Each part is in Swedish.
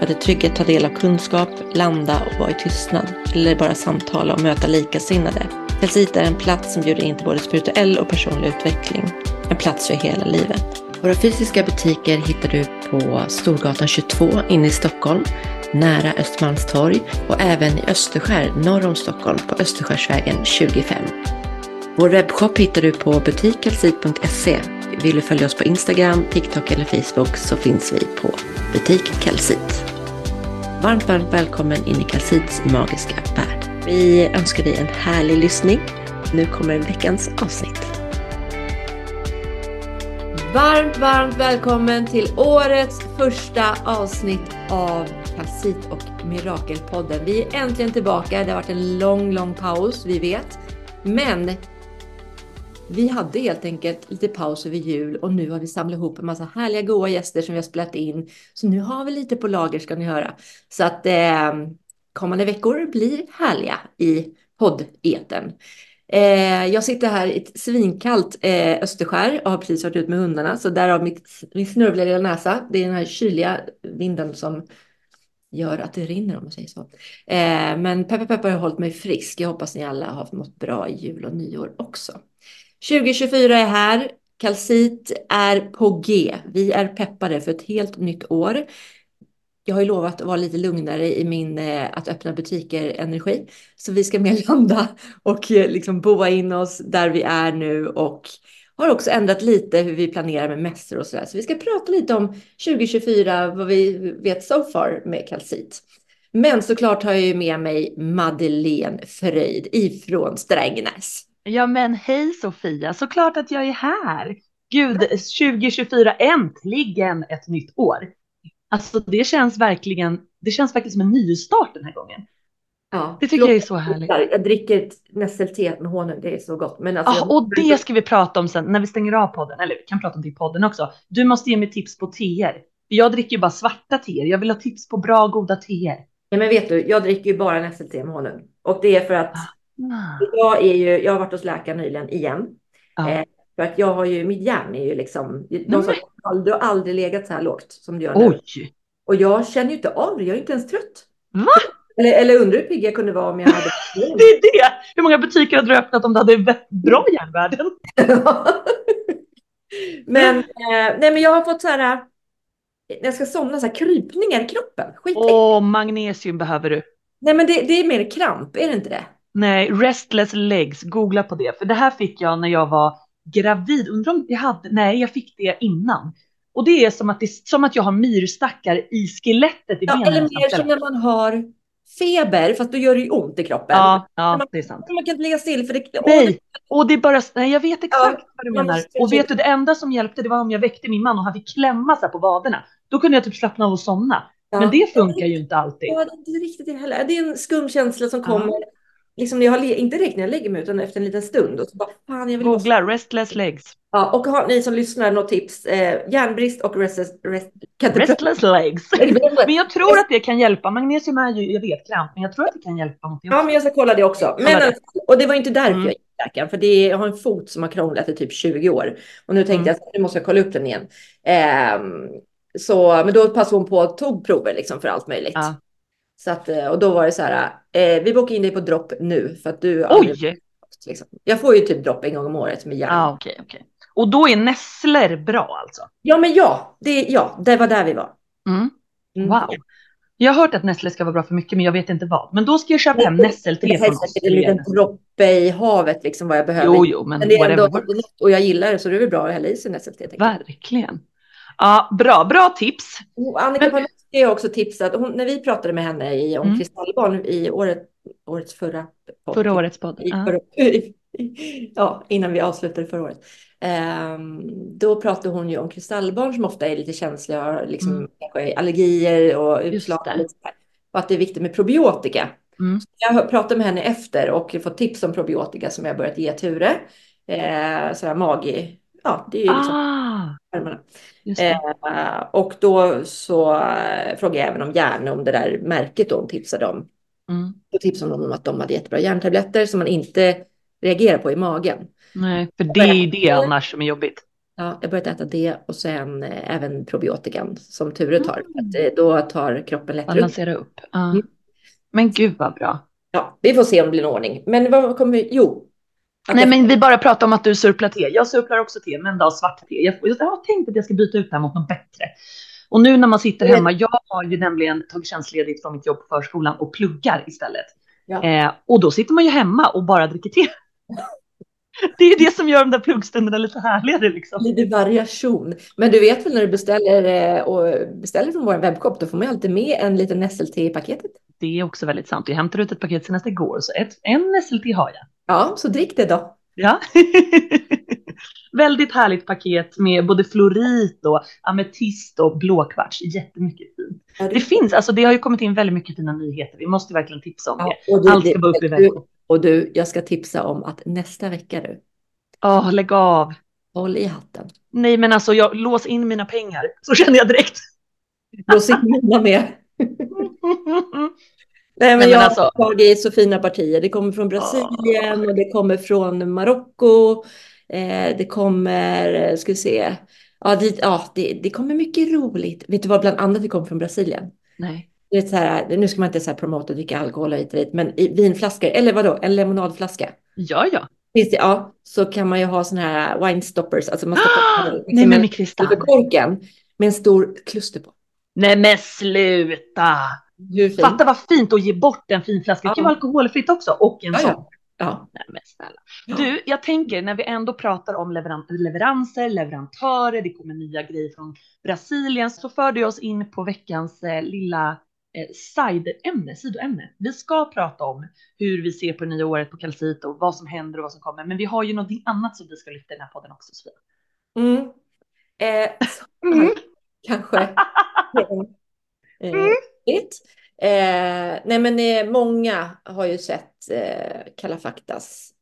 För att i trygghet ta del av kunskap, landa och vara i tystnad. Eller bara samtala och möta likasinnade. Kalsit är en plats som bjuder in till både spirituell och personlig utveckling. En plats för hela livet. Våra fysiska butiker hittar du på Storgatan 22 inne i Stockholm, nära Östermalmstorg och även i Österskär norr om Stockholm på Österskärsvägen 25. Vår webbshop hittar du på butikkalsit.se. Vill du följa oss på Instagram, TikTok eller Facebook så finns vi på Butik Kalsit. Varmt, varmt välkommen in i Kalsits magiska värld. Vi önskar dig en härlig lyssning. Nu kommer veckans avsnitt. Varmt, varmt välkommen till årets första avsnitt av Kalsit och Mirakelpodden. Vi är äntligen tillbaka. Det har varit en lång, lång paus, vi vet. Men vi hade helt enkelt lite paus över jul och nu har vi samlat ihop en massa härliga goa gäster som vi har spelat in. Så nu har vi lite på lager ska ni höra. Så att eh, kommande veckor blir härliga i poddeten. Eh, jag sitter här i ett svinkallt eh, Österskär och har precis varit ut med hundarna. Så därav mitt, min snörvliga lilla näsa. Det är den här kyliga vinden som gör att det rinner om man säger så. Eh, men peppar peppar har hållit mig frisk. Jag hoppas ni alla har mått bra i jul och nyår också. 2024 är här. Kalsit är på G. Vi är peppade för ett helt nytt år. Jag har ju lovat att vara lite lugnare i min eh, att öppna butiker-energi. Så vi ska mer landa och eh, liksom boa in oss där vi är nu och har också ändrat lite hur vi planerar med mässor och sådär. Så vi ska prata lite om 2024, vad vi vet so far med Kalsit. Men såklart har jag ju med mig Madeleine Fröjd ifrån Strängnäs. Ja men hej Sofia, såklart att jag är här. Gud, 2024 äntligen ett nytt år. Alltså det känns verkligen, det känns faktiskt som en nystart den här gången. Ja, det tycker jag är så härligt. Jag dricker nässelte med honung, det är så gott. Men alltså, ja, och det ska vi prata om sen när vi stänger av podden, eller vi kan prata om det i podden också. Du måste ge mig tips på teer. Jag dricker ju bara svarta teer, jag vill ha tips på bra goda teer. Ja, men vet du, jag dricker ju bara nässelte med honung. Och det är för att ah. Jag, är ju, jag har varit hos läkaren nyligen igen. Ah. Eh, för att jag har ju, mitt hjärn är ju liksom, de sa, du har aldrig legat så här lågt som du gör nu. Oj. Och jag känner ju inte av det, jag är inte ens trött. Va? Eller, eller undrar hur pigg jag kunde vara om jag hade... det är det! Hur många butiker hade du öppnat om du hade bra järnvärden? men, eh, nej, men jag har fått så här, när jag ska somna, så här krypningar i kroppen. Åh, magnesium behöver du. Nej, men det, det är mer kramp, är det inte det? Nej, restless legs, googla på det. För det här fick jag när jag var gravid. Undrar om jag hade, nej jag fick det innan. Och det är som att, det, som att jag har myrstackar i skelettet i ja. Eller mer som när man har feber, fast då gör det ju ont i kroppen. Ja, ja man, det är sant. Man kan inte ligga still för det... Nej, och det är bara, nej jag vet exakt ja, vad du menar. Och vet du, det enda som hjälpte det var om jag väckte min man och han fick klämma sig på vaderna. Då kunde jag typ slappna av och somna. Ja. Men det funkar ju inte alltid. Ja, det är inte riktigt det heller. Det är en skum känsla som kommer liksom när jag har, inte direkt när jag lägger mig utan efter en liten stund. Och så bara, fan, jag vill Googla bara... restless legs. Ja, och har ni som lyssnar något tips? Eh, järnbrist och restless, rest, restless legs. men jag tror att det kan hjälpa. Magnesium är ju, jag vet, kramp, men jag tror att det kan hjälpa. Ja, men jag ska kolla det också. Men, det. Och det var inte därför mm. jag gick läkaren, för det jag har en fot som har krånglat i typ 20 år. Och nu tänkte mm. jag att nu måste jag kolla upp den igen. Eh, så, men då passade hon på och tog prover liksom för allt möjligt. Ja. Så att, och då var det så här, eh, vi bokar in dig på dropp nu för att du... Oj! Liksom. Jag får ju typ dropp en gång om året med hjärnan. Ah, okay, okay. Och då är nässlor bra alltså? Ja, men ja, det, ja, det var där vi var. Mm. Mm. Wow. Jag har hört att nässlor ska vara bra för mycket, men jag vet inte vad. Men då ska jag köpa hem nässelte från oss. Det är en liten droppe i havet, liksom vad jag behöver. Jo, jo, men, men det är ändå, och jag gillar det, så det är väl bra att hälla i sig nässelte. Verkligen. Ja, bra, bra tips. Och Annika men... Panoski har också tipsat, hon, när vi pratade med henne i, om mm. kristallbarn i året, årets förra podd. Förra årets podd. I, förra, ja, innan vi avslutade förra året. Um, då pratade hon ju om kristallbarn som ofta är lite känsliga, liksom, mm. allergier och utslag. Och, och att det är viktigt med probiotika. Mm. Jag pratade med henne efter och fått tips om probiotika som jag börjat ge Ture. Eh, sådär magi. Ja, det är ju liksom Ah, det. Eh, och då så eh, frågade jag även om järn, om det där märket då hon tipsade om. Mm. Då tipsade hon om att de hade jättebra järntabletter som man inte reagerar på i magen. Nej, för det är ju det annars som är jobbigt. Ja, jag börjat äta det och sen eh, även probiotikan som Ture tar. Mm. Eh, då tar kroppen lättare upp. Balansera upp. Ja. Mm. Men gud vad bra. Ja, vi får se om det blir en ordning. Men vad kommer. Jo. Nej, men vi bara pratar om att du surplar te. Jag surplar också te, men då svart te. Jag, jag har tänkt att jag ska byta ut det här mot något bättre. Och nu när man sitter Mm. hemma, jag har ju nämligen tagit tjänstledigt från mitt jobb på förskolan och pluggar istället. Ja. Eh, och då sitter man ju hemma och bara dricker te. Det är ju det som gör de där pluggstunderna lite härligare liksom. Lite variation. Men du vet väl när du beställer, eh, och beställer från vår webbshop, då får man ju alltid med en liten nässelte i paketet. Det är också väldigt sant. Jag hämtade ut ett paket senast igår, så ett, en nässelte har jag. Ja, så drick det då. Ja. Väldigt härligt paket med både florit och ametist och blåkvarts. Jättemycket fint. Ja, Det finns, alltså det har ju kommit in väldigt mycket fina nyheter. Vi måste verkligen tipsa om det. Ja, och, du, Allt ska bara upp i webbshop. och du, jag ska tipsa om att nästa vecka du, Åh, lägg av. håll i hatten. Nej, men alltså jag lås in mina pengar. Så känner jag direkt. Lås in mina med. Nej, men jag har alltså- tagit så fina partier. Det kommer från Brasilien och det kommer från Marocko. Eh, det kommer, ska vi se, ja, det, ja det, det kommer mycket roligt. Vet du vad bland annat det kommer från Brasilien? Nej. Det är så här, nu ska man inte så här promota och dricka alkohol och hit och dit, men i vinflaskor, eller vadå, en lemonadflaska. Ja, ja. Finns det, ja, så kan man ju ha såna här wine stoppers, alltså man stoppar Nej, men med med kristall. korken med en stor kluster på. Nej, men sluta. Hur fint? Fatta vad fint att ge bort en fin flaska. Det kan Ja. vara alkoholfritt också och en Ja, sån. ja. Ja. Nej, men snälla. Du, jag tänker när vi ändå pratar om leveran leveranser, leverantörer, det kommer nya grejer från Brasilien, så för det oss in på veckans eh, lilla eh, side-ämne, sidoämne. Vi ska prata om hur vi ser på nya året på Calcito, vad som händer och vad som kommer. Men vi har ju någonting annat som vi ska lyfta i den här podden också, Sofia. Mm. Eh, så, Mm. Kanske. Eh, det. eh, nej men eh, många har ju sett eh, Kalla faktas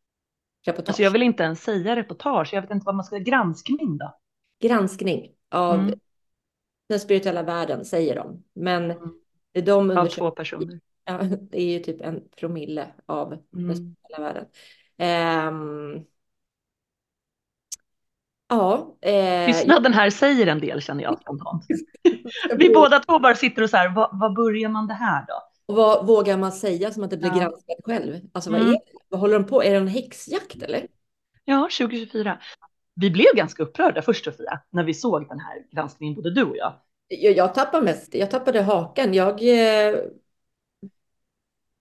reportage. Alltså jag vill inte ens säga reportage, jag vet inte vad man ska, granskning då? Granskning av Mm. den spirituella världen säger de. Men Mm. de Av två personer. ja, det är ju typ en promille av den Mm. spirituella världen. Ja. Eh, Tystnaden här säger en del känner jag spontant. Vi båda två bara sitter och så här, vad, vad börjar man det här då? Och vad vågar man säga som att det blir Ja. granskat själv? Alltså vad Mm. är det? Vad håller de på? Är det en häxjakt eller? Ja, 2024. Vi blev ganska upprörda först Sofia, när vi såg den här granskningen, både du och jag. Jag, jag tappade mest, jag tappade hakan. Jag eh,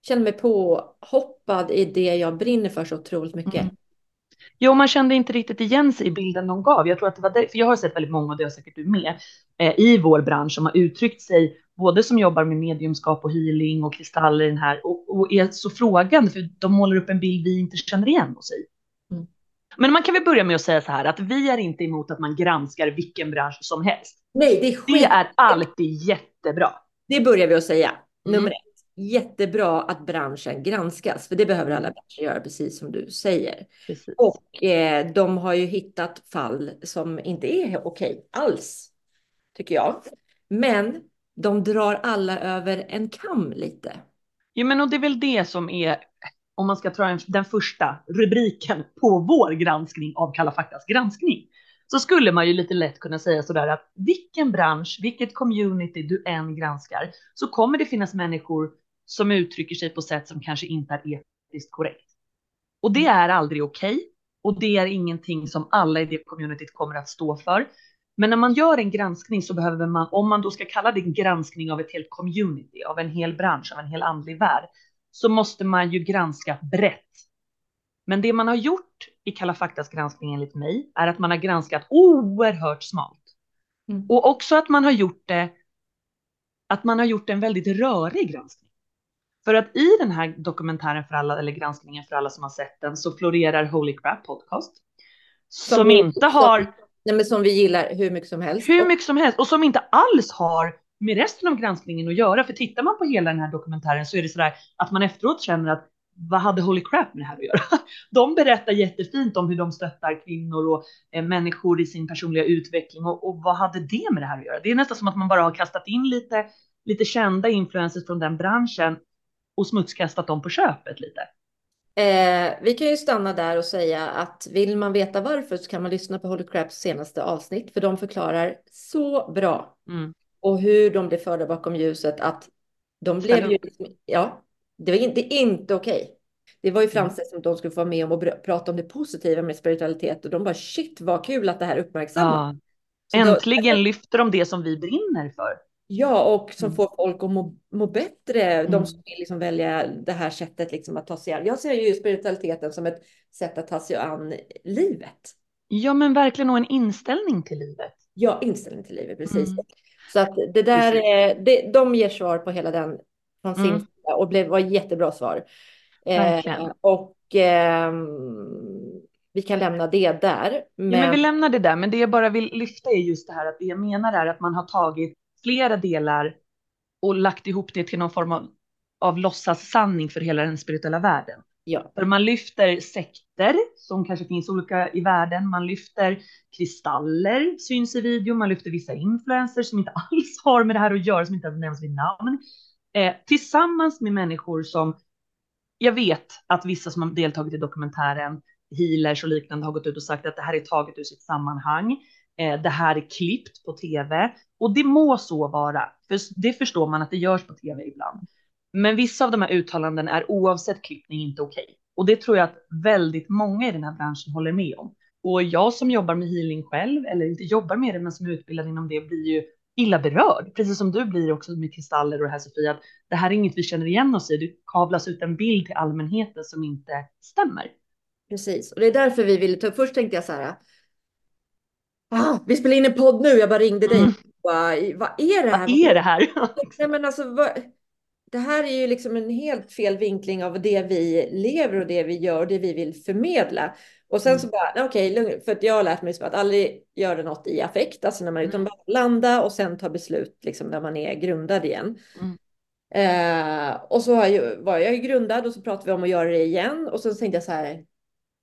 känner mig påhoppad i det jag brinner för så otroligt mycket. Mm. Jo, man kände inte riktigt igen sig i bilden de gav. Jag tror att det var det, för jag har sett väldigt många, och det har säkert du med, eh, i vår bransch som har uttryckt sig, både som jobbar med mediumskap och healing och kristaller i den här, och, och är så frågande, för de målar upp en bild vi inte känner igen oss i. Mm. Men man kan väl börja med att säga så här, att vi är inte emot att man granskar vilken bransch som helst. Nej, det är Det skit. är alltid jättebra. Det börjar vi att säga. Mm. Nummer ett. Jättebra att branschen granskas, för det behöver alla branscher göra, precis som du säger. Precis. Och eh, de har ju hittat fall som inte är okej alls, tycker jag. Men de drar alla över en kam lite. Jo, men och det är väl det som är, om man ska ta en, den första rubriken på vår granskning av Kalla faktas granskning, så skulle man ju lite lätt kunna säga sådär att vilken bransch, vilket community du än granskar, så kommer det finnas människor som uttrycker sig på sätt som kanske inte är etiskt korrekt. Och det är aldrig okej. och det är ingenting som alla i det communityt kommer att stå för. Men när man gör en granskning så behöver man, om man då ska kalla det en granskning av ett helt community, av en hel bransch, av en hel andlig värld, så måste man ju granska brett. Men det man har gjort i Kalla faktas granskning enligt mig är att man har granskat oerhört smalt. Mm. Och också att man har gjort det, att man har gjort en väldigt rörig granskning. För att i den här dokumentären för alla, eller granskningen för alla som har sett den, så florerar Holy Crap Podcast. Som, Som- inte har Nej, men som vi gillar hur mycket som helst. hur mycket som helst och som inte alls har med resten av granskningen att göra. För tittar man på hela den här dokumentären så är det sådär att man efteråt känner att vad hade Holy Crap med det här att göra? De berättar jättefint om hur de stöttar kvinnor och eh, människor i sin personliga utveckling och, och, vad hade det med det här att göra? Det är nästan som att man bara har kastat in lite, lite kända influencers från den branschen och smutskastat dem på köpet lite. Eh, vi kan ju stanna där och säga att vill man veta varför så kan man lyssna på Holy Craps senaste avsnitt för de förklarar så bra mm. och hur de blev förda bakom ljuset att de blev ju, liksom, ja, det, var in, det är inte okej. Okay. Det var ju mm. framställt som att de skulle få vara med om och prata om det positiva med spiritualitet och de bara shit vad kul att det här uppmärksammas. Ja. Äntligen då, lyfter de det som vi brinner för. Ja, och som mm. får folk att må, må bättre. Mm. De som vill liksom välja det här sättet liksom att ta sig an. Jag ser ju spiritualiteten som ett sätt att ta sig an livet. Ja, men verkligen och en inställning till livet. Ja, inställning till livet, precis. Mm. Så att det där, det, de ger svar på hela den från sin mm. sida och blev, var jättebra svar. Eh, och eh, vi kan lämna det där. Men... Ja, men vi lämnar det där, men det jag bara vill lyfta är just det här att det jag menar är att man har tagit flera delar och lagt ihop det till någon form av, av låtsassanning för hela den spirituella världen. Ja. För man lyfter sekter som kanske finns olika i världen. Man lyfter kristaller, syns i video. Man lyfter vissa influencers som inte alls har med det här att göra, som inte nämns vid namn. Eh, tillsammans med människor som jag vet att vissa som har deltagit i dokumentären, healers och liknande, har gått ut och sagt att det här är taget ur sitt sammanhang. Eh, det här är klippt på tv och det må så vara, för det förstår man att det görs på tv ibland. Men vissa av de här uttalanden är oavsett klippning inte okej. Okay. Och det tror jag att väldigt många i den här branschen håller med om. Och jag som jobbar med healing själv, eller inte jobbar med det, men som är utbildad inom det, blir ju illa berörd. Precis som du blir också med kristaller och det här Sofia, att det här är inget vi känner igen oss i. Det kavlas ut en bild till allmänheten som inte stämmer. Precis, och det är därför vi ville ta, först tänkte jag så här, ah, vi spelar in en podd nu, jag bara ringde dig. Mm. Bara, vad är det här? Vad är det här? Nej, men alltså, vad, det här är ju liksom en helt fel vinkling av det vi lever och det vi gör och det vi vill förmedla. Och sen mm. så bara, okej, okay, för att jag har lärt mig att aldrig göra något i affekt, alltså när man utan bara landa och sen ta beslut liksom när man är grundad igen. Mm. Eh, och så var jag grundad och så pratade vi om att göra det igen och så tänkte jag så här,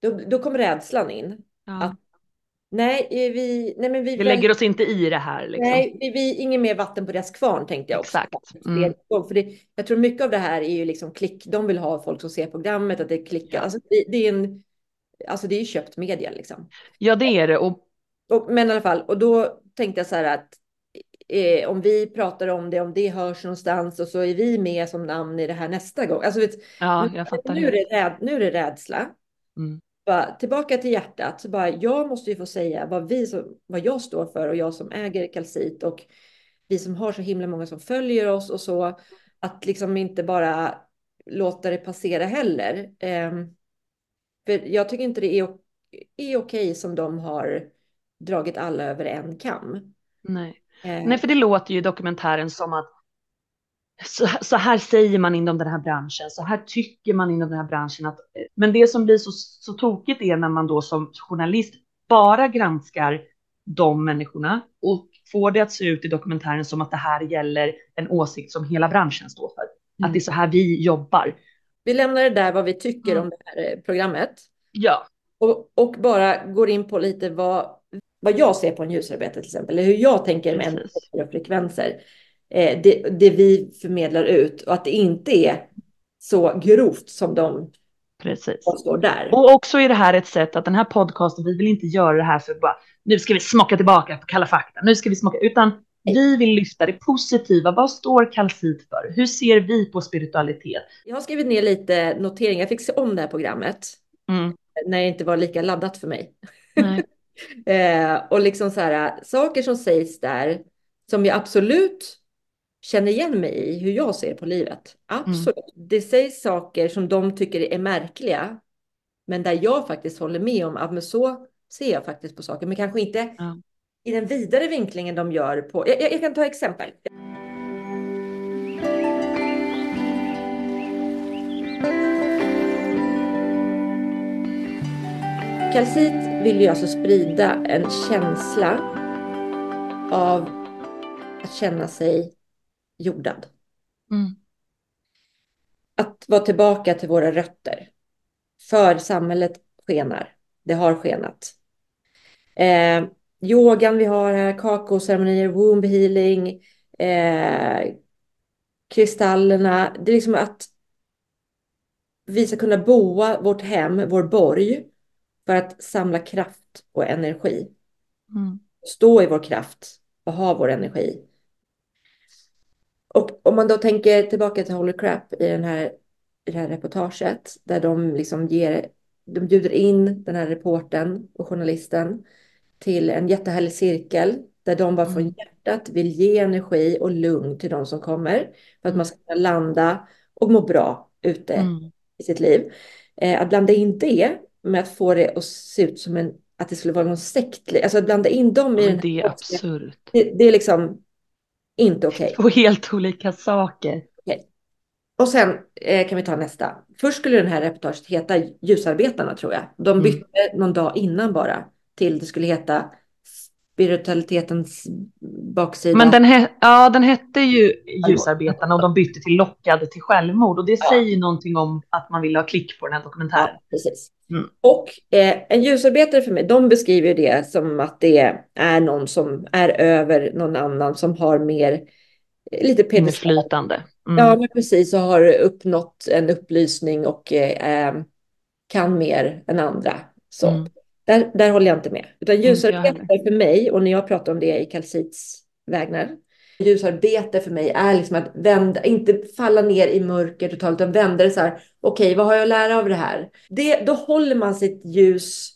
då, då kom rädslan in. Ja. Att Nej, vi, nej men vi, vi lägger oss inte i det här. Liksom. Nej, vi, vi, inget mer vatten på deras kvarn tänkte jag också. Exakt. Mm. För det, jag tror mycket av det här är ju liksom klick. De vill ha folk som ser programmet, att det klickar. Alltså, det, det är en, alltså det är ju köpt media liksom. Ja, det är det. Och... Och, men i alla fall, och då tänkte jag så här att eh, om vi pratar om det, om det hörs någonstans och så är vi med som namn i det här nästa gång. Alltså, vet, ja, jag fattar nu. Är det räd, nu är det rädsla. Mm bara, tillbaka till hjärtat. Så bara, jag måste ju få säga vad, vi som, vad jag står för och jag som äger kalcit och vi som har så himla många som följer oss och så. Att liksom inte bara låta det passera heller. Um, för jag tycker inte det är, är okej som de har dragit alla över en kam. Nej. Eh. Nej, för det låter ju i dokumentären som att så, så, här säger man inom den här branschen, så här tycker man inom den här branschen. Att, men det som blir så, så tokigt är när man då som journalist bara granskar de människorna och får det att se ut i dokumentären som att det här gäller en åsikt som hela branschen står för. Mm. Att det är så här vi jobbar. Vi lämnar det där vad vi tycker mm. om det här eh, programmet. Ja. Och, och bara går in på lite vad, vad jag ser på en ljusarbete till exempel, eller hur jag tänker med frekvenser det, det, vi förmedlar ut och att det inte är så grovt som de Precis. står där. Och också är det här ett sätt att den här podcasten, vi vill inte göra det här för bara nu ska vi smaka tillbaka på Kalla fakta, nu ska vi smaka, utan vi vill lyfta det positiva. Vad står kalcit för? Hur ser vi på spiritualitet? Jag har skrivit ner lite noteringar. Jag fick se om det här programmet mm. när det inte var lika laddat för mig. eh, och liksom så här, saker som sägs där som jag absolut känner igen mig i hur jag ser på livet. Absolut. Mm. Det sägs saker som de tycker är märkliga. Men där jag faktiskt håller med om att men så ser jag faktiskt på saker. Men kanske inte mm. i den vidare vinklingen de gör på. Jag, jag, jag kan ta exempel. Kalcit vill ju alltså sprida en känsla av att känna sig jordad. Mm. Att vara tillbaka till våra rötter. För samhället skenar. Det har skenat. Eh, yogan vi har här, kakaoceremonier, womb healing, eh, kristallerna. Det är liksom att vi ska kunna boa vårt hem, vår borg, för att samla kraft och energi. Mm. Stå i vår kraft och ha vår energi. Och om man då tänker tillbaka till Holy Crap i, den här, i det här reportaget, där de liksom ger, de bjuder in den här reporten och journalisten till en jättehärlig cirkel där de bara från Mm. hjärtat vill ge energi och lugn till de som kommer för att man ska kunna landa och må bra ute Mm. i sitt liv. Eh, att blanda in det med att få det att se ut som en, att det skulle vara någon sekt, alltså att blanda in dem i Ja, den men det är absurt. det, det är liksom inte okej. Två helt olika saker. Och sen eh, kan vi ta nästa. Först skulle den här reportaget heta Ljusarbetarna tror jag. De Mm. bytte någon dag innan bara till det skulle heta Spiritualitetens baksida. Men den, he- ja, den hette ju Ljusarbetarna och de bytte till Lockade till självmord och det Ja. säger någonting om att man vill ha klick på den här dokumentären. Ja, precis. Mm. Och eh, en ljusarbetare för mig, de beskriver ju det som att det är någon som är över någon annan som har mer, eh, lite pedestal. Inflytande. Mm. Ja, men precis, och har uppnått en upplysning och eh, eh, kan mer än andra. Så. Mm. Där, där håller jag inte med. Utan ljusarbete för mig, och när jag pratar om det i kalcits vägnar, ljusarbete för mig är liksom att vända, inte falla ner i mörker totalt, utan vända det så här, okej, vad har jag att lära av det här? Det, då håller man sitt ljus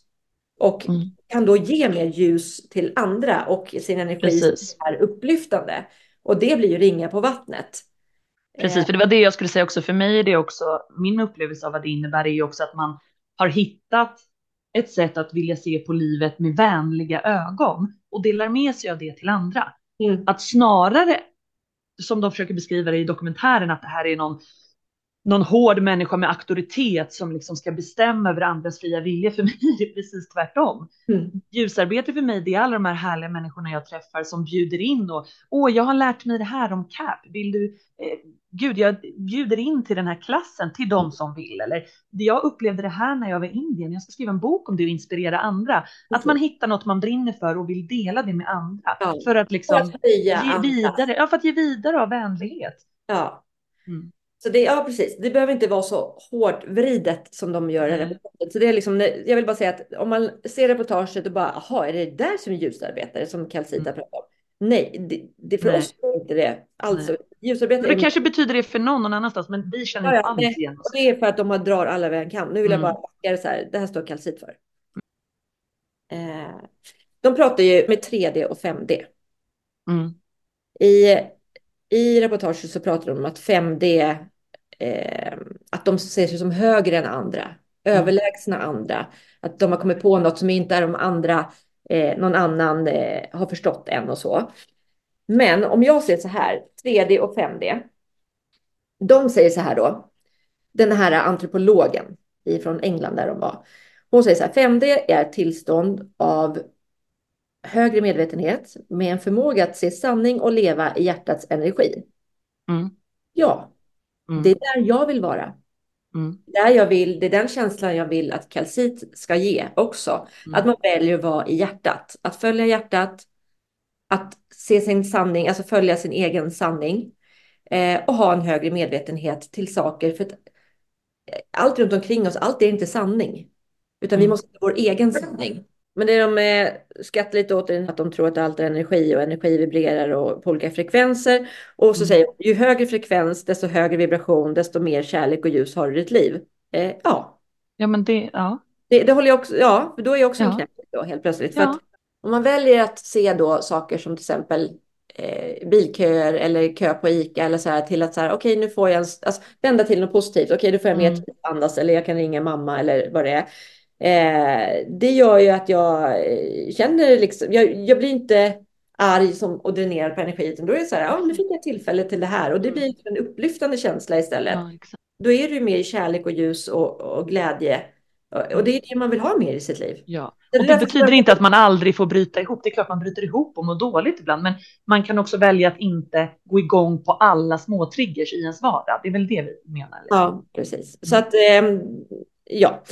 och Mm. kan då ge mer ljus till andra och sin energi Precis. är upplyftande. Och det blir ju ringa på vattnet. Precis, för det var det jag skulle säga också. För mig är det också, min upplevelse av vad det innebär är ju också att man har hittat ett sätt att vilja se på livet med vänliga ögon och delar med sig av det till andra. Mm. Att snarare, som de försöker beskriva det i dokumentären, att det här är någon, någon hård människa med auktoritet som liksom ska bestämma över andras fria vilja. För mig är det precis tvärtom. Mm. Ljusarbete för mig, det är alla de här härliga människorna jag träffar som bjuder in och åh, jag har lärt mig det här om CAP. Vill du? Eh, Gud, jag bjuder in till den här klassen till de som vill. Eller jag upplevde det här när jag var i Indien. Jag ska skriva en bok om det och inspirera andra. Att man hittar något man brinner för och vill dela det med andra Ja. för att För liksom att höja ge vidare. Ja, för att ge vidare av vänlighet. Ja. Mm. Så det, ja, precis. Det behöver inte vara så hårt vridet som de gör i reportaget. Så det är liksom, jag vill bara säga att om man ser reportaget och bara, jaha, är det där som är ljusarbetare som Calcita Mm. pratar om? Nej, det, det för Nej. oss är inte det. Alltså, Men ljusarbetare det är kanske betyder det för någon någon annanstans, men vi känner Ja, inte ja, alls nej. igen oss. Det är för att de har drar alla över en kam. Nu vill jag Mm. bara backa det så här. Det här står kalcit för. Eh, de pratar ju med 3D och 5D. Mm. I, I reportaget så pratar de om att 5D, eh, att de ser sig som högre än andra, överlägsna andra. Att de har kommit på något som inte är de andra, eh, någon annan eh, har förstått än och så. Men om jag ser så här, 3D och 5D. De säger så här då, den här antropologen från England där de var. Hon säger så här, 5D är tillstånd av högre medvetenhet med en förmåga att se sanning och leva i hjärtats energi. Mm. Ja, Mm. det är där jag vill vara. Mm. Där jag vill, det är den känslan jag vill att kalcit ska ge också. Mm. Att man väljer att vara i hjärtat. Att följa hjärtat. Att se sin sanning, alltså följa sin egen sanning. Eh, och ha en högre medvetenhet till saker. För eh, allt runt omkring oss, allt är inte sanning. Utan vi Mm. måste ha vår egen sanning. Men det de eh, skrattar lite åt är att de tror att allt är energi och energi vibrerar och på olika frekvenser. Och så Mm. säger de, ju högre frekvens, desto högre vibration, desto mer kärlek och ljus har du i ditt liv. Eh, ja, Ja, men det, ja. det, det håller jag också, ja, för då är jag också en Ja. knäpp då helt plötsligt. För Ja. att om man väljer att se då saker som till exempel eh, bilköer eller kö på ICA eller så här till att så här, okej nu får jag en, alltså, vända till något positivt, okej nu får jag mer Mm. tid att andas eller jag kan ringa mamma eller vad det är. Eh, det gör ju att jag eh, känner liksom, jag, jag blir inte arg som, och dränerad på energi, utan då är det så här, ja nu fick jag tillfälle till det här och det blir en upplyftande känsla istället ja då är du mer i kärlek och ljus och, och glädje Och det är det man vill ha mer i sitt liv. Ja, och det betyder inte att man aldrig får bryta ihop. Det är klart man bryter ihop och mår dåligt ibland, men man kan också välja att inte gå igång på alla små triggers i ens vardag. Det är väl det vi menar. Liksom. Ja, precis. Så att, ehm, ja.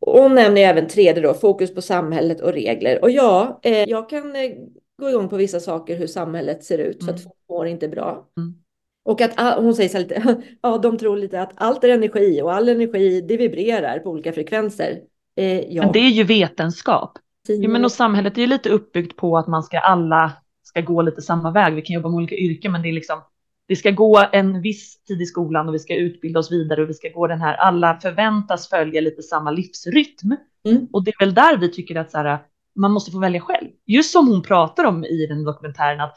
Hon nämner även tredje då, fokus på samhället och regler. Och ja, eh, jag kan eh, gå igång på vissa saker, hur samhället ser ut, mm. så att mm. folk mår inte bra. Mm. Och att hon säger så här lite, ja, de tror lite att allt är energi och all energi det vibrerar på olika frekvenser. Eh, ja. Men det är ju vetenskap. Ja, men och samhället är ju lite uppbyggt på att man ska alla ska gå lite samma väg. Vi kan jobba med olika yrken, men det är liksom vi ska gå en viss tid i skolan och vi ska utbilda oss vidare och vi ska gå den här. Alla förväntas följa lite samma livsrytm mm. och det är väl där vi tycker att så här, man måste få välja själv. Just som hon pratar om i den dokumentären att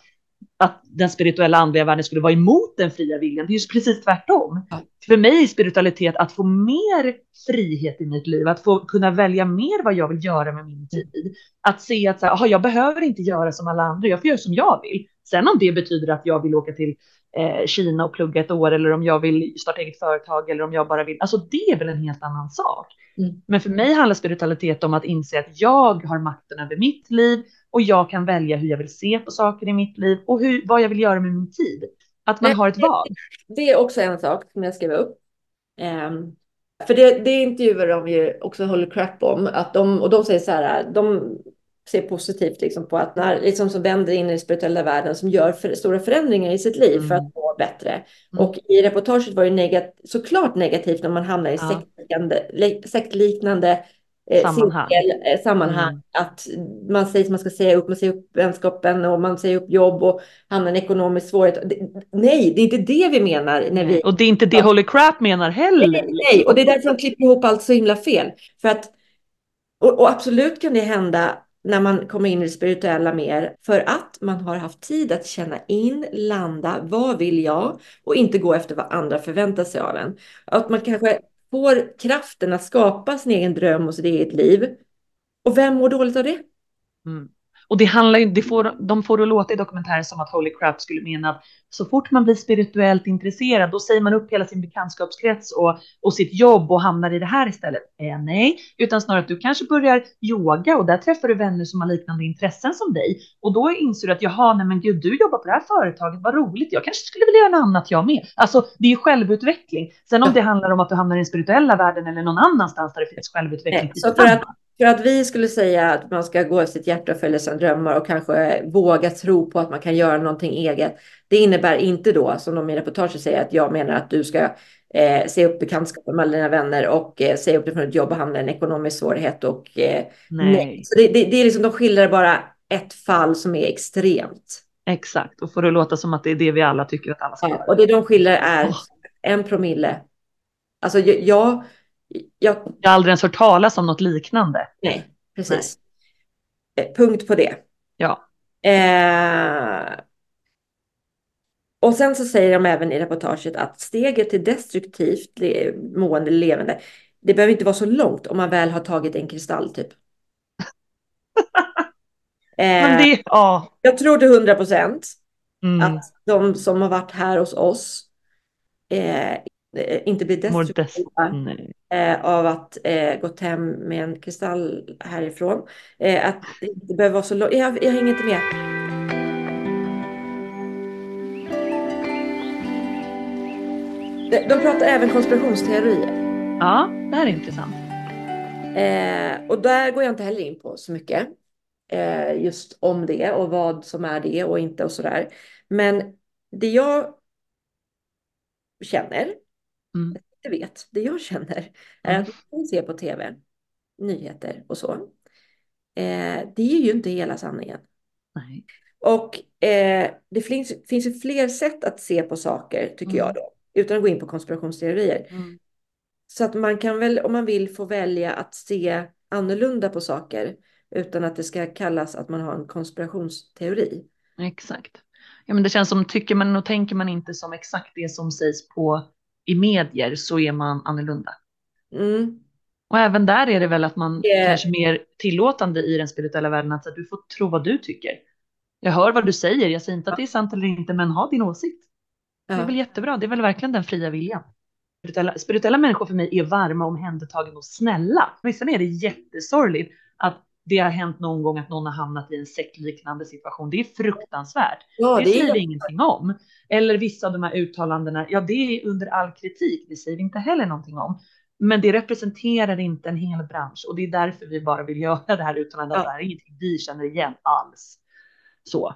att den spirituella andliga världen skulle vara emot den fria viljan. Det är ju precis tvärtom. Ja. För mig är spiritualitet att få mer frihet i mitt liv, att få kunna välja mer vad jag vill göra med min tid. Att se att så här, aha, jag behöver inte göra som alla andra, jag får göra som jag vill. Sen om det betyder att jag vill åka till eh, Kina och plugga ett år eller om jag vill starta eget företag eller om jag bara vill, alltså det är väl en helt annan sak. Mm. Men för mig handlar spiritualitet om att inse att jag har makten över mitt liv och jag kan välja hur jag vill se på saker i mitt liv och hur, vad jag vill göra med min tid. Att man Nej, har ett val. Det är också en sak som jag skrev upp. Um, för det, det intervjuar de ju också håller crap om. Att de, och de säger så här, de ser positivt liksom på att när liksom som vänder in i den spirituella världen som gör för, stora förändringar i sitt liv mm. för att må bättre. Mm. Och i reportaget var det negat, såklart negativt när man hamnar i ja. sektliknande Eh, sammanhang. Cirkel, eh, sammanhang. Mm. Att man säger att man ska säga upp, man säger upp vänskapen och man säger upp jobb och hamnar i en ekonomisk svårighet. nej, det är inte det vi menar. När vi... Och det är inte det. Holy Crap menar heller. Nej, nej, och det är därför de klipper ihop allt så himla fel. För att, och, och absolut kan det hända när man kommer in i det spirituella mer för att man har haft tid att känna in, landa, vad vill jag och inte gå efter vad andra förväntar sig av en. Att man kanske får kraften att skapa sin egen dröm och sitt eget liv. Och vem mår dåligt av det? Mm. Och det handlar ju, det får, de får det att låta i dokumentären som att Holy Crap skulle mena att så fort man blir spirituellt intresserad, då säger man upp hela sin bekantskapskrets och, och sitt jobb och hamnar i det här istället. Eh, nej, utan snarare att du kanske börjar yoga och där träffar du vänner som har liknande intressen som dig. Och då inser du att jaha, nej men gud, du jobbar på det här företaget, vad roligt, jag kanske skulle vilja göra något annat jag med. Alltså, det är ju självutveckling. Sen om det handlar om att du hamnar i den spirituella världen eller någon annanstans där det finns självutveckling. Nej, så för att för att vi skulle säga att man ska gå sitt hjärta och följa sina drömmar och kanske våga tro på att man kan göra någonting eget. Det innebär inte då, som de i reportaget säger, att jag menar att du ska eh, se upp bekantskapen med alla dina vänner och eh, se upp dig från ett jobb och hamna i en ekonomisk svårighet. Och, eh, nej. nej. Så det, det, det, är liksom, de skildrar bara ett fall som är extremt. Exakt, och får det låta som att det är det vi alla tycker att alla ska ja. Och det de skildrar är oh. en promille. Alltså jag jag, jag har aldrig ens hört talas om något liknande. Nej, precis. Nej. Eh, punkt på det. Ja. Eh, och sen så säger de även i reportaget att steget till destruktivt le mående levande, det behöver inte vara så långt om man väl har tagit en kristall typ. eh, det, ja. Jag tror till hundra procent mm. att de som har varit här hos oss eh, Eh, inte blir destruktiva eh, av att eh, gått hem med en kristall härifrån. Eh, att det inte behöver vara så långt. Jag, jag hänger inte med. De, de pratar även konspirationsteorier. Ja, det här är intressant. Eh, och där går jag inte heller in på så mycket. Eh, just om det och vad som är det och inte och sådär. Men det jag känner mm. jag vet, det jag känner är att man ser på tv, nyheter och så. Eh, det är ju inte hela sanningen. Nej. Och eh, det finns, finns ju fler sätt att se på saker, tycker mm. jag då, utan att gå in på konspirationsteorier. Mm. Så att man kan väl, om man vill, få välja att se annorlunda på saker utan att det ska kallas att man har en konspirationsteori. Exakt. Ja, men det känns som, tycker man och tänker man inte som exakt det som sägs på i medier så är man annorlunda. Mm. Och även där är det väl att man yeah. kanske mer tillåtande i den spirituella världen att du får tro vad du tycker. Jag hör vad du säger, jag säger inte att det är sant eller inte, men ha din åsikt. Ja. Det är väl jättebra, det är väl verkligen den fria viljan. spirituella, spirituella människor för mig är varma, omhändertagande och snälla. Sen är det jättesorgligt att det har hänt någon gång att någon har hamnat i en sektliknande situation. Det är fruktansvärt. Ja, det, det säger vi ingenting om. Eller vissa av de här uttalandena, ja det är under all kritik, det säger vi inte heller någonting om. Men det representerar inte en hel bransch och det är därför vi bara vill göra det här uttalandet. Ja. Det här är ingenting vi känner igen alls. Så.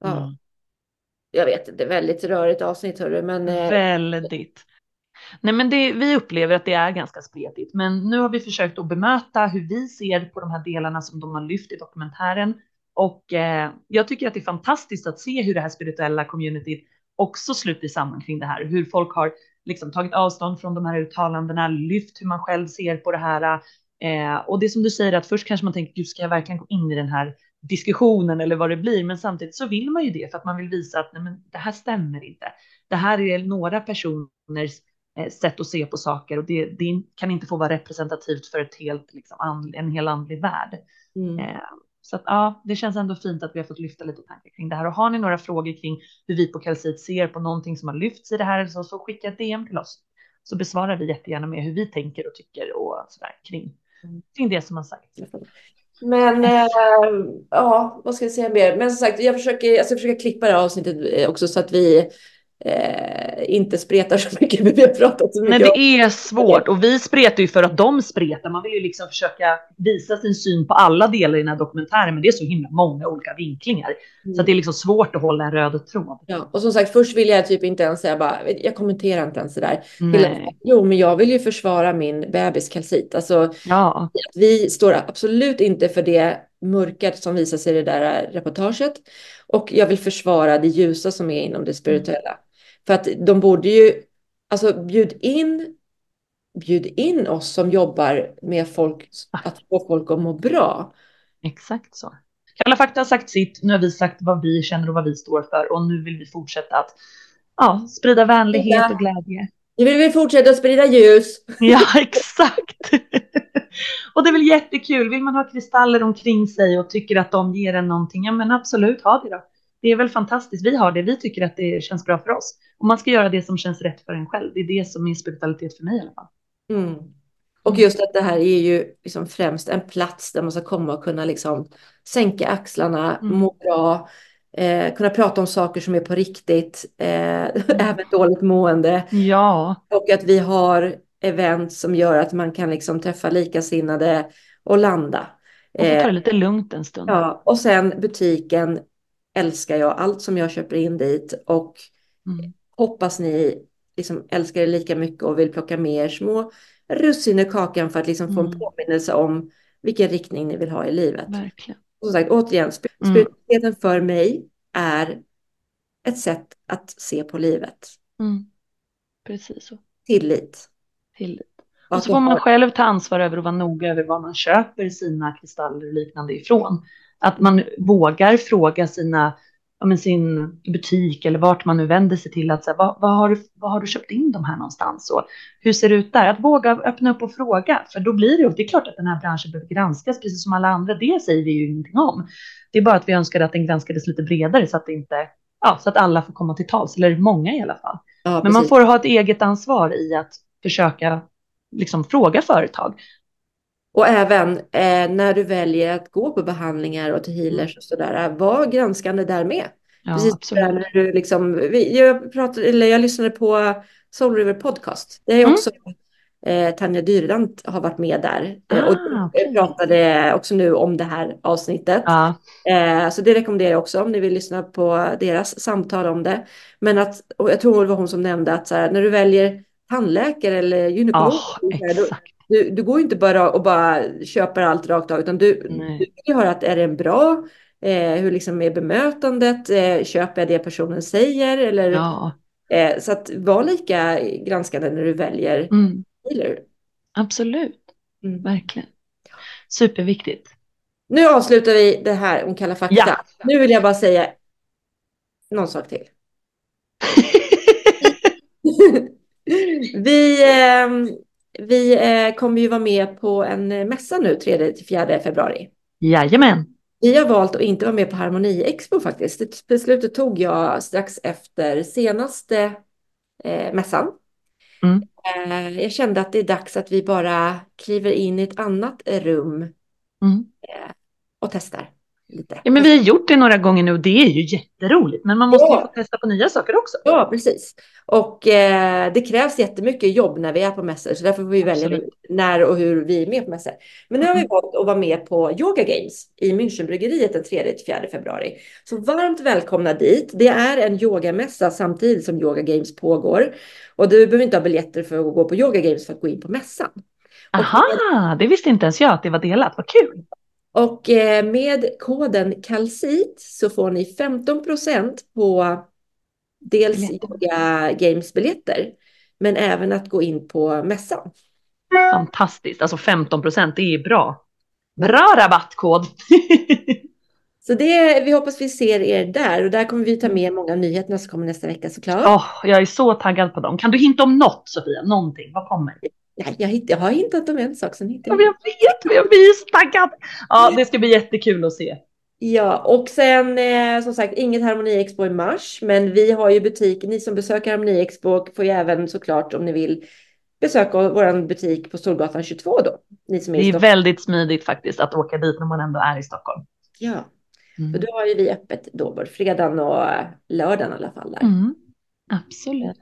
Ja. Mm. Jag vet, det är väldigt rörigt avsnitt hörru, men. Eh, väldigt. Nej, men det, vi upplever att det är ganska spretigt, men nu har vi försökt att bemöta hur vi ser på de här delarna som de har lyft i dokumentären. Och eh, jag tycker att det är fantastiskt att se hur det här spirituella communityt också sluter samman kring det här, hur folk har liksom tagit avstånd från de här uttalandena, lyft hur man själv ser på det här. Eh, och det som du säger att först kanske man tänker, gud, ska jag verkligen gå in i den här diskussionen eller vad det blir? Men samtidigt så vill man ju det för att man vill visa att nej, men det här stämmer inte. Det här är några personers sätt att se på saker och det, det, kan inte få vara representativt för ett helt, liksom, and, en hel andlig värld. Mm. Eh, så att, ja, det känns ändå fint att vi har fått lyfta lite tankar kring det här. Och har ni några frågor kring hur vi på Kalsit ser på någonting som har lyfts i det här så, så skicka ett DM till oss. Så besvarar vi jättegärna med hur vi tänker och tycker och sådär kring, mm. kring det som har sagts. Men äh, ja, vad ska jag säga mer? Men som sagt, jag försöker, jag ska försöka klippa det här avsnittet eh, också så att vi eh, inte spretar så mycket. Vi har pratat så mycket Nej, det är svårt och vi spretar ju för att de spretar. Man vill ju liksom försöka visa sin syn på alla delar i den här dokumentären, men det är så himla många olika vinklingar mm. så att det är liksom svårt att hålla en röd tråd. Ja, och som sagt, först vill jag typ inte ens säga bara, jag kommenterar inte ens det där. Nej. Jo, men jag vill ju försvara min bebis kalcit. Alltså, ja. vi står absolut inte för det mörkret som visar sig i det där reportaget. Och jag vill försvara det ljusa som är inom det spirituella. För att de borde ju, alltså bjud in, bjud in oss som jobbar med folk, att få folk att må bra. Exakt så. Kalla fakta har sagt sitt, nu har vi sagt vad vi känner och vad vi står för och nu vill vi fortsätta att ja, sprida vänlighet och glädje. Nu vill vi fortsätta att sprida ljus. Ja, exakt. och det är väl jättekul. Vill man ha kristaller omkring sig och tycker att de ger en någonting, ja men absolut, ha det då det är väl fantastiskt. Vi har det, vi tycker att det känns bra för oss. Och man ska göra det som känns rätt för en själv. Det är det som är spiritualitet för mig i alla fall. Mm. Och just att det här är ju liksom främst en plats där man ska komma och kunna liksom sänka axlarna, mm. må bra, eh, kunna prata om saker som är på riktigt, eh, mm. även dåligt mående. Ja. Och att vi har event som gör att man kan liksom träffa likasinnade och landa. Och ta det eh, lite lugnt en stund. Ja, och sen butiken älskar jag allt som jag köper in dit och mm. hoppas ni liksom älskar det lika mycket och vill plocka med er små russin i kakan för att liksom mm. få en mm. påminnelse om vilken riktning ni vill ha i livet. Verkligen. Och som sagt, återigen, mm. spiritualiteten mm. för mig är ett sätt att se på livet. Mm. Precis så. Tillit. Tillit. Och så får man själv ta ansvar över och vara noga över var man köper sina kristaller och liknande ifrån. Att man vågar fråga sina, ja, men sin butik eller vart man nu vänder sig till. Att, så här, vad, vad, har du, vad har du köpt in de här någonstans? Och hur ser det ut där? Att våga öppna upp och fråga. För då blir det, det är klart att den här branschen behöver granskas precis som alla andra. Det säger vi ju ingenting om. Det är bara att vi önskar att den granskades lite bredare så att det inte ja, så att alla får komma till tals, eller många i alla fall. Ja, Men man får ha ett eget ansvar i att försöka liksom fråga företag. Och även eh, när du väljer att gå på behandlingar och till healers och sådär, var granskande där med. Ja, Precis absolut. När du liksom, jag, pratade, eller jag lyssnade på Soul River Podcast. Det är mm. också eh, Tanja Dyrland har varit med där. Eh, ah, och okay. pratade också nu om det här avsnittet. Ah. Eh, så det rekommenderar jag också om ni vill lyssna på deras samtal om det. Men att, och jag tror det var hon som nämnde att här, när du väljer tandläkare eller gynekolog. Oh, du, du går inte bara och bara köper allt rakt av, utan du, du vill höra att är det en bra, eh, hur liksom är bemötandet, eh, köper jag det personen säger eller ja. eh, så att var lika granskande när du väljer mm. healer. Absolut, mm. verkligen. Superviktigt. Nu avslutar vi det här om Kalla fakta. Ja. Nu vill jag bara säga någon sak till. vi, eh, vi eh, kommer ju vara med på en eh, mässa nu 3-4 februari. Jajamän. Vi har valt att inte vara med på Harmoni Expo faktiskt. Det beslutet tog jag strax efter senaste eh, mässan. Mm. Eh, jag kände att det är dags att vi bara kliver in i ett annat rum Mm. och testar lite. Ja, men vi har gjort det några gånger nu och det är ju jätteroligt. Men man måste ju Ja. få testa på nya saker också. Ja, precis. Och eh, det krävs jättemycket jobb när vi är på mässor, så därför får vi välja när och hur vi är med på mässor. Men nu har vi Mm. valt att vara med på Yoga Games i Münchenbryggeriet den 3-4 februari. Så varmt välkomna dit. Det är en yogamässa samtidigt som Yoga Games pågår. Och du behöver inte ha biljetter för att gå på Yoga Games för att gå in på mässan. Aha, det visste inte ens jag att det var delat. Vad kul. Och eh, med koden KALSIT så får ni 15% på dels. Yoga Games-biljetter, men även att gå in på mässan. Fantastiskt. Alltså 15 procent, det är bra. Bra rabattkod. Så det, vi hoppas vi ser er där och där kommer vi ta med många av nyheterna som kommer nästa vecka såklart. Åh, jag är så taggad på dem. Kan du hinta om något Sofia? Någonting? Vad kommer? Ja, jag, hitt, jag har hintat om en sak, sen hittar Ja, jag. men jag vet, jag blir så taggad. Ja, det ska bli jättekul att se. Ja, och sen eh, som sagt inget Harmoni Expo i mars, men vi har ju butik. Ni som besöker Harmoni Expo får ju även såklart om ni vill besöka vår butik på Storgatan 22 då. Ni som är Det är väldigt smidigt faktiskt att åka dit när man ändå är i Stockholm. Ja, Mm. för då har ju vi öppet då både fredagen och eh, lördagen i alla fall. Där. Mm. Absolut.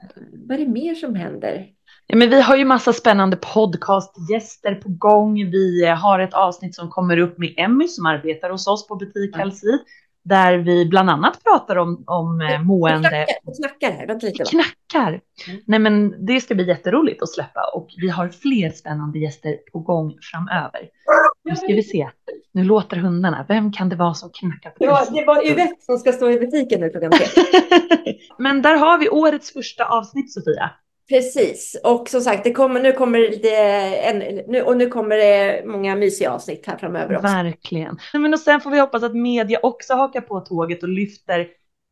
Vad är det mer som händer? Ja, men vi har ju massa spännande podcastgäster på gång. Vi eh, har ett avsnitt som kommer upp med Emmy som arbetar hos oss på butik Ja. Halsi. Där vi bland annat pratar om, om eh, mående. jag knackar här, vänta lite. Knackar. Mm. Nej men det ska bli jätteroligt att släppa och vi har fler spännande gäster på gång framöver. Nu ska vi se. Nu låter hundarna. Vem kan det vara som knackar på dörren? det var Yvette som ska stå i butiken nu klockan tre. Men där har vi årets första avsnitt Sofia. Precis, och som sagt, det kommer, nu kommer det lite, en, nu, och nu kommer det många mysiga avsnitt här framöver också. Verkligen. Men och sen får vi hoppas att media också hakar på tåget och lyfter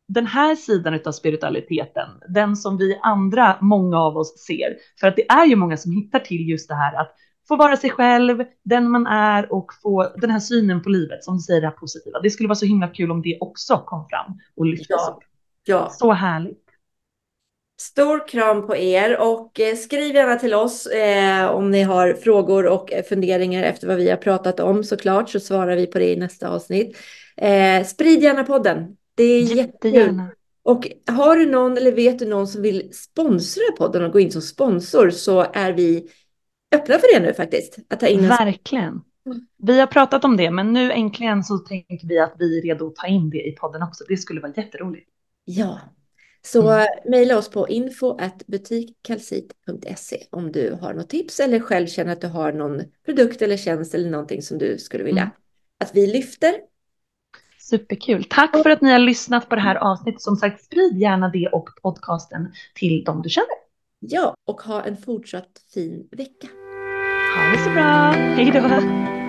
den här sidan av spiritualiteten, den som vi andra, många av oss ser. För att det är ju många som hittar till just det här att få vara sig själv, den man är och få den här synen på livet, som du säger, det här positiva. Det skulle vara så himla kul om det också kom fram och lyftes Ja. upp. Ja, Så härligt. Stor kram på er och eh, skriv gärna till oss eh, om ni har frågor och eh, funderingar efter vad vi har pratat om såklart så svarar vi på det i nästa avsnitt. Eh, sprid gärna podden. Det är jättekul. Jättegärna. Och har du någon eller vet du någon som vill sponsra podden och gå in som sponsor så är vi öppna för det nu faktiskt. Att ta in en Verkligen. Vi har pratat om det, men nu äntligen så tänker vi att vi är redo att ta in det i podden också. Det skulle vara jätteroligt. Ja, så Mm. mejla oss på info.butikkalsit.se om du har något tips eller själv känner att du har någon produkt eller tjänst eller någonting som du skulle vilja Mm. att vi lyfter. Superkul. Tack för att ni har lyssnat på det här avsnittet. Som sagt, sprid gärna det och podcasten till dem du känner. Ja, och ha en fortsatt fin vecka. Ha det så bra. Hej då.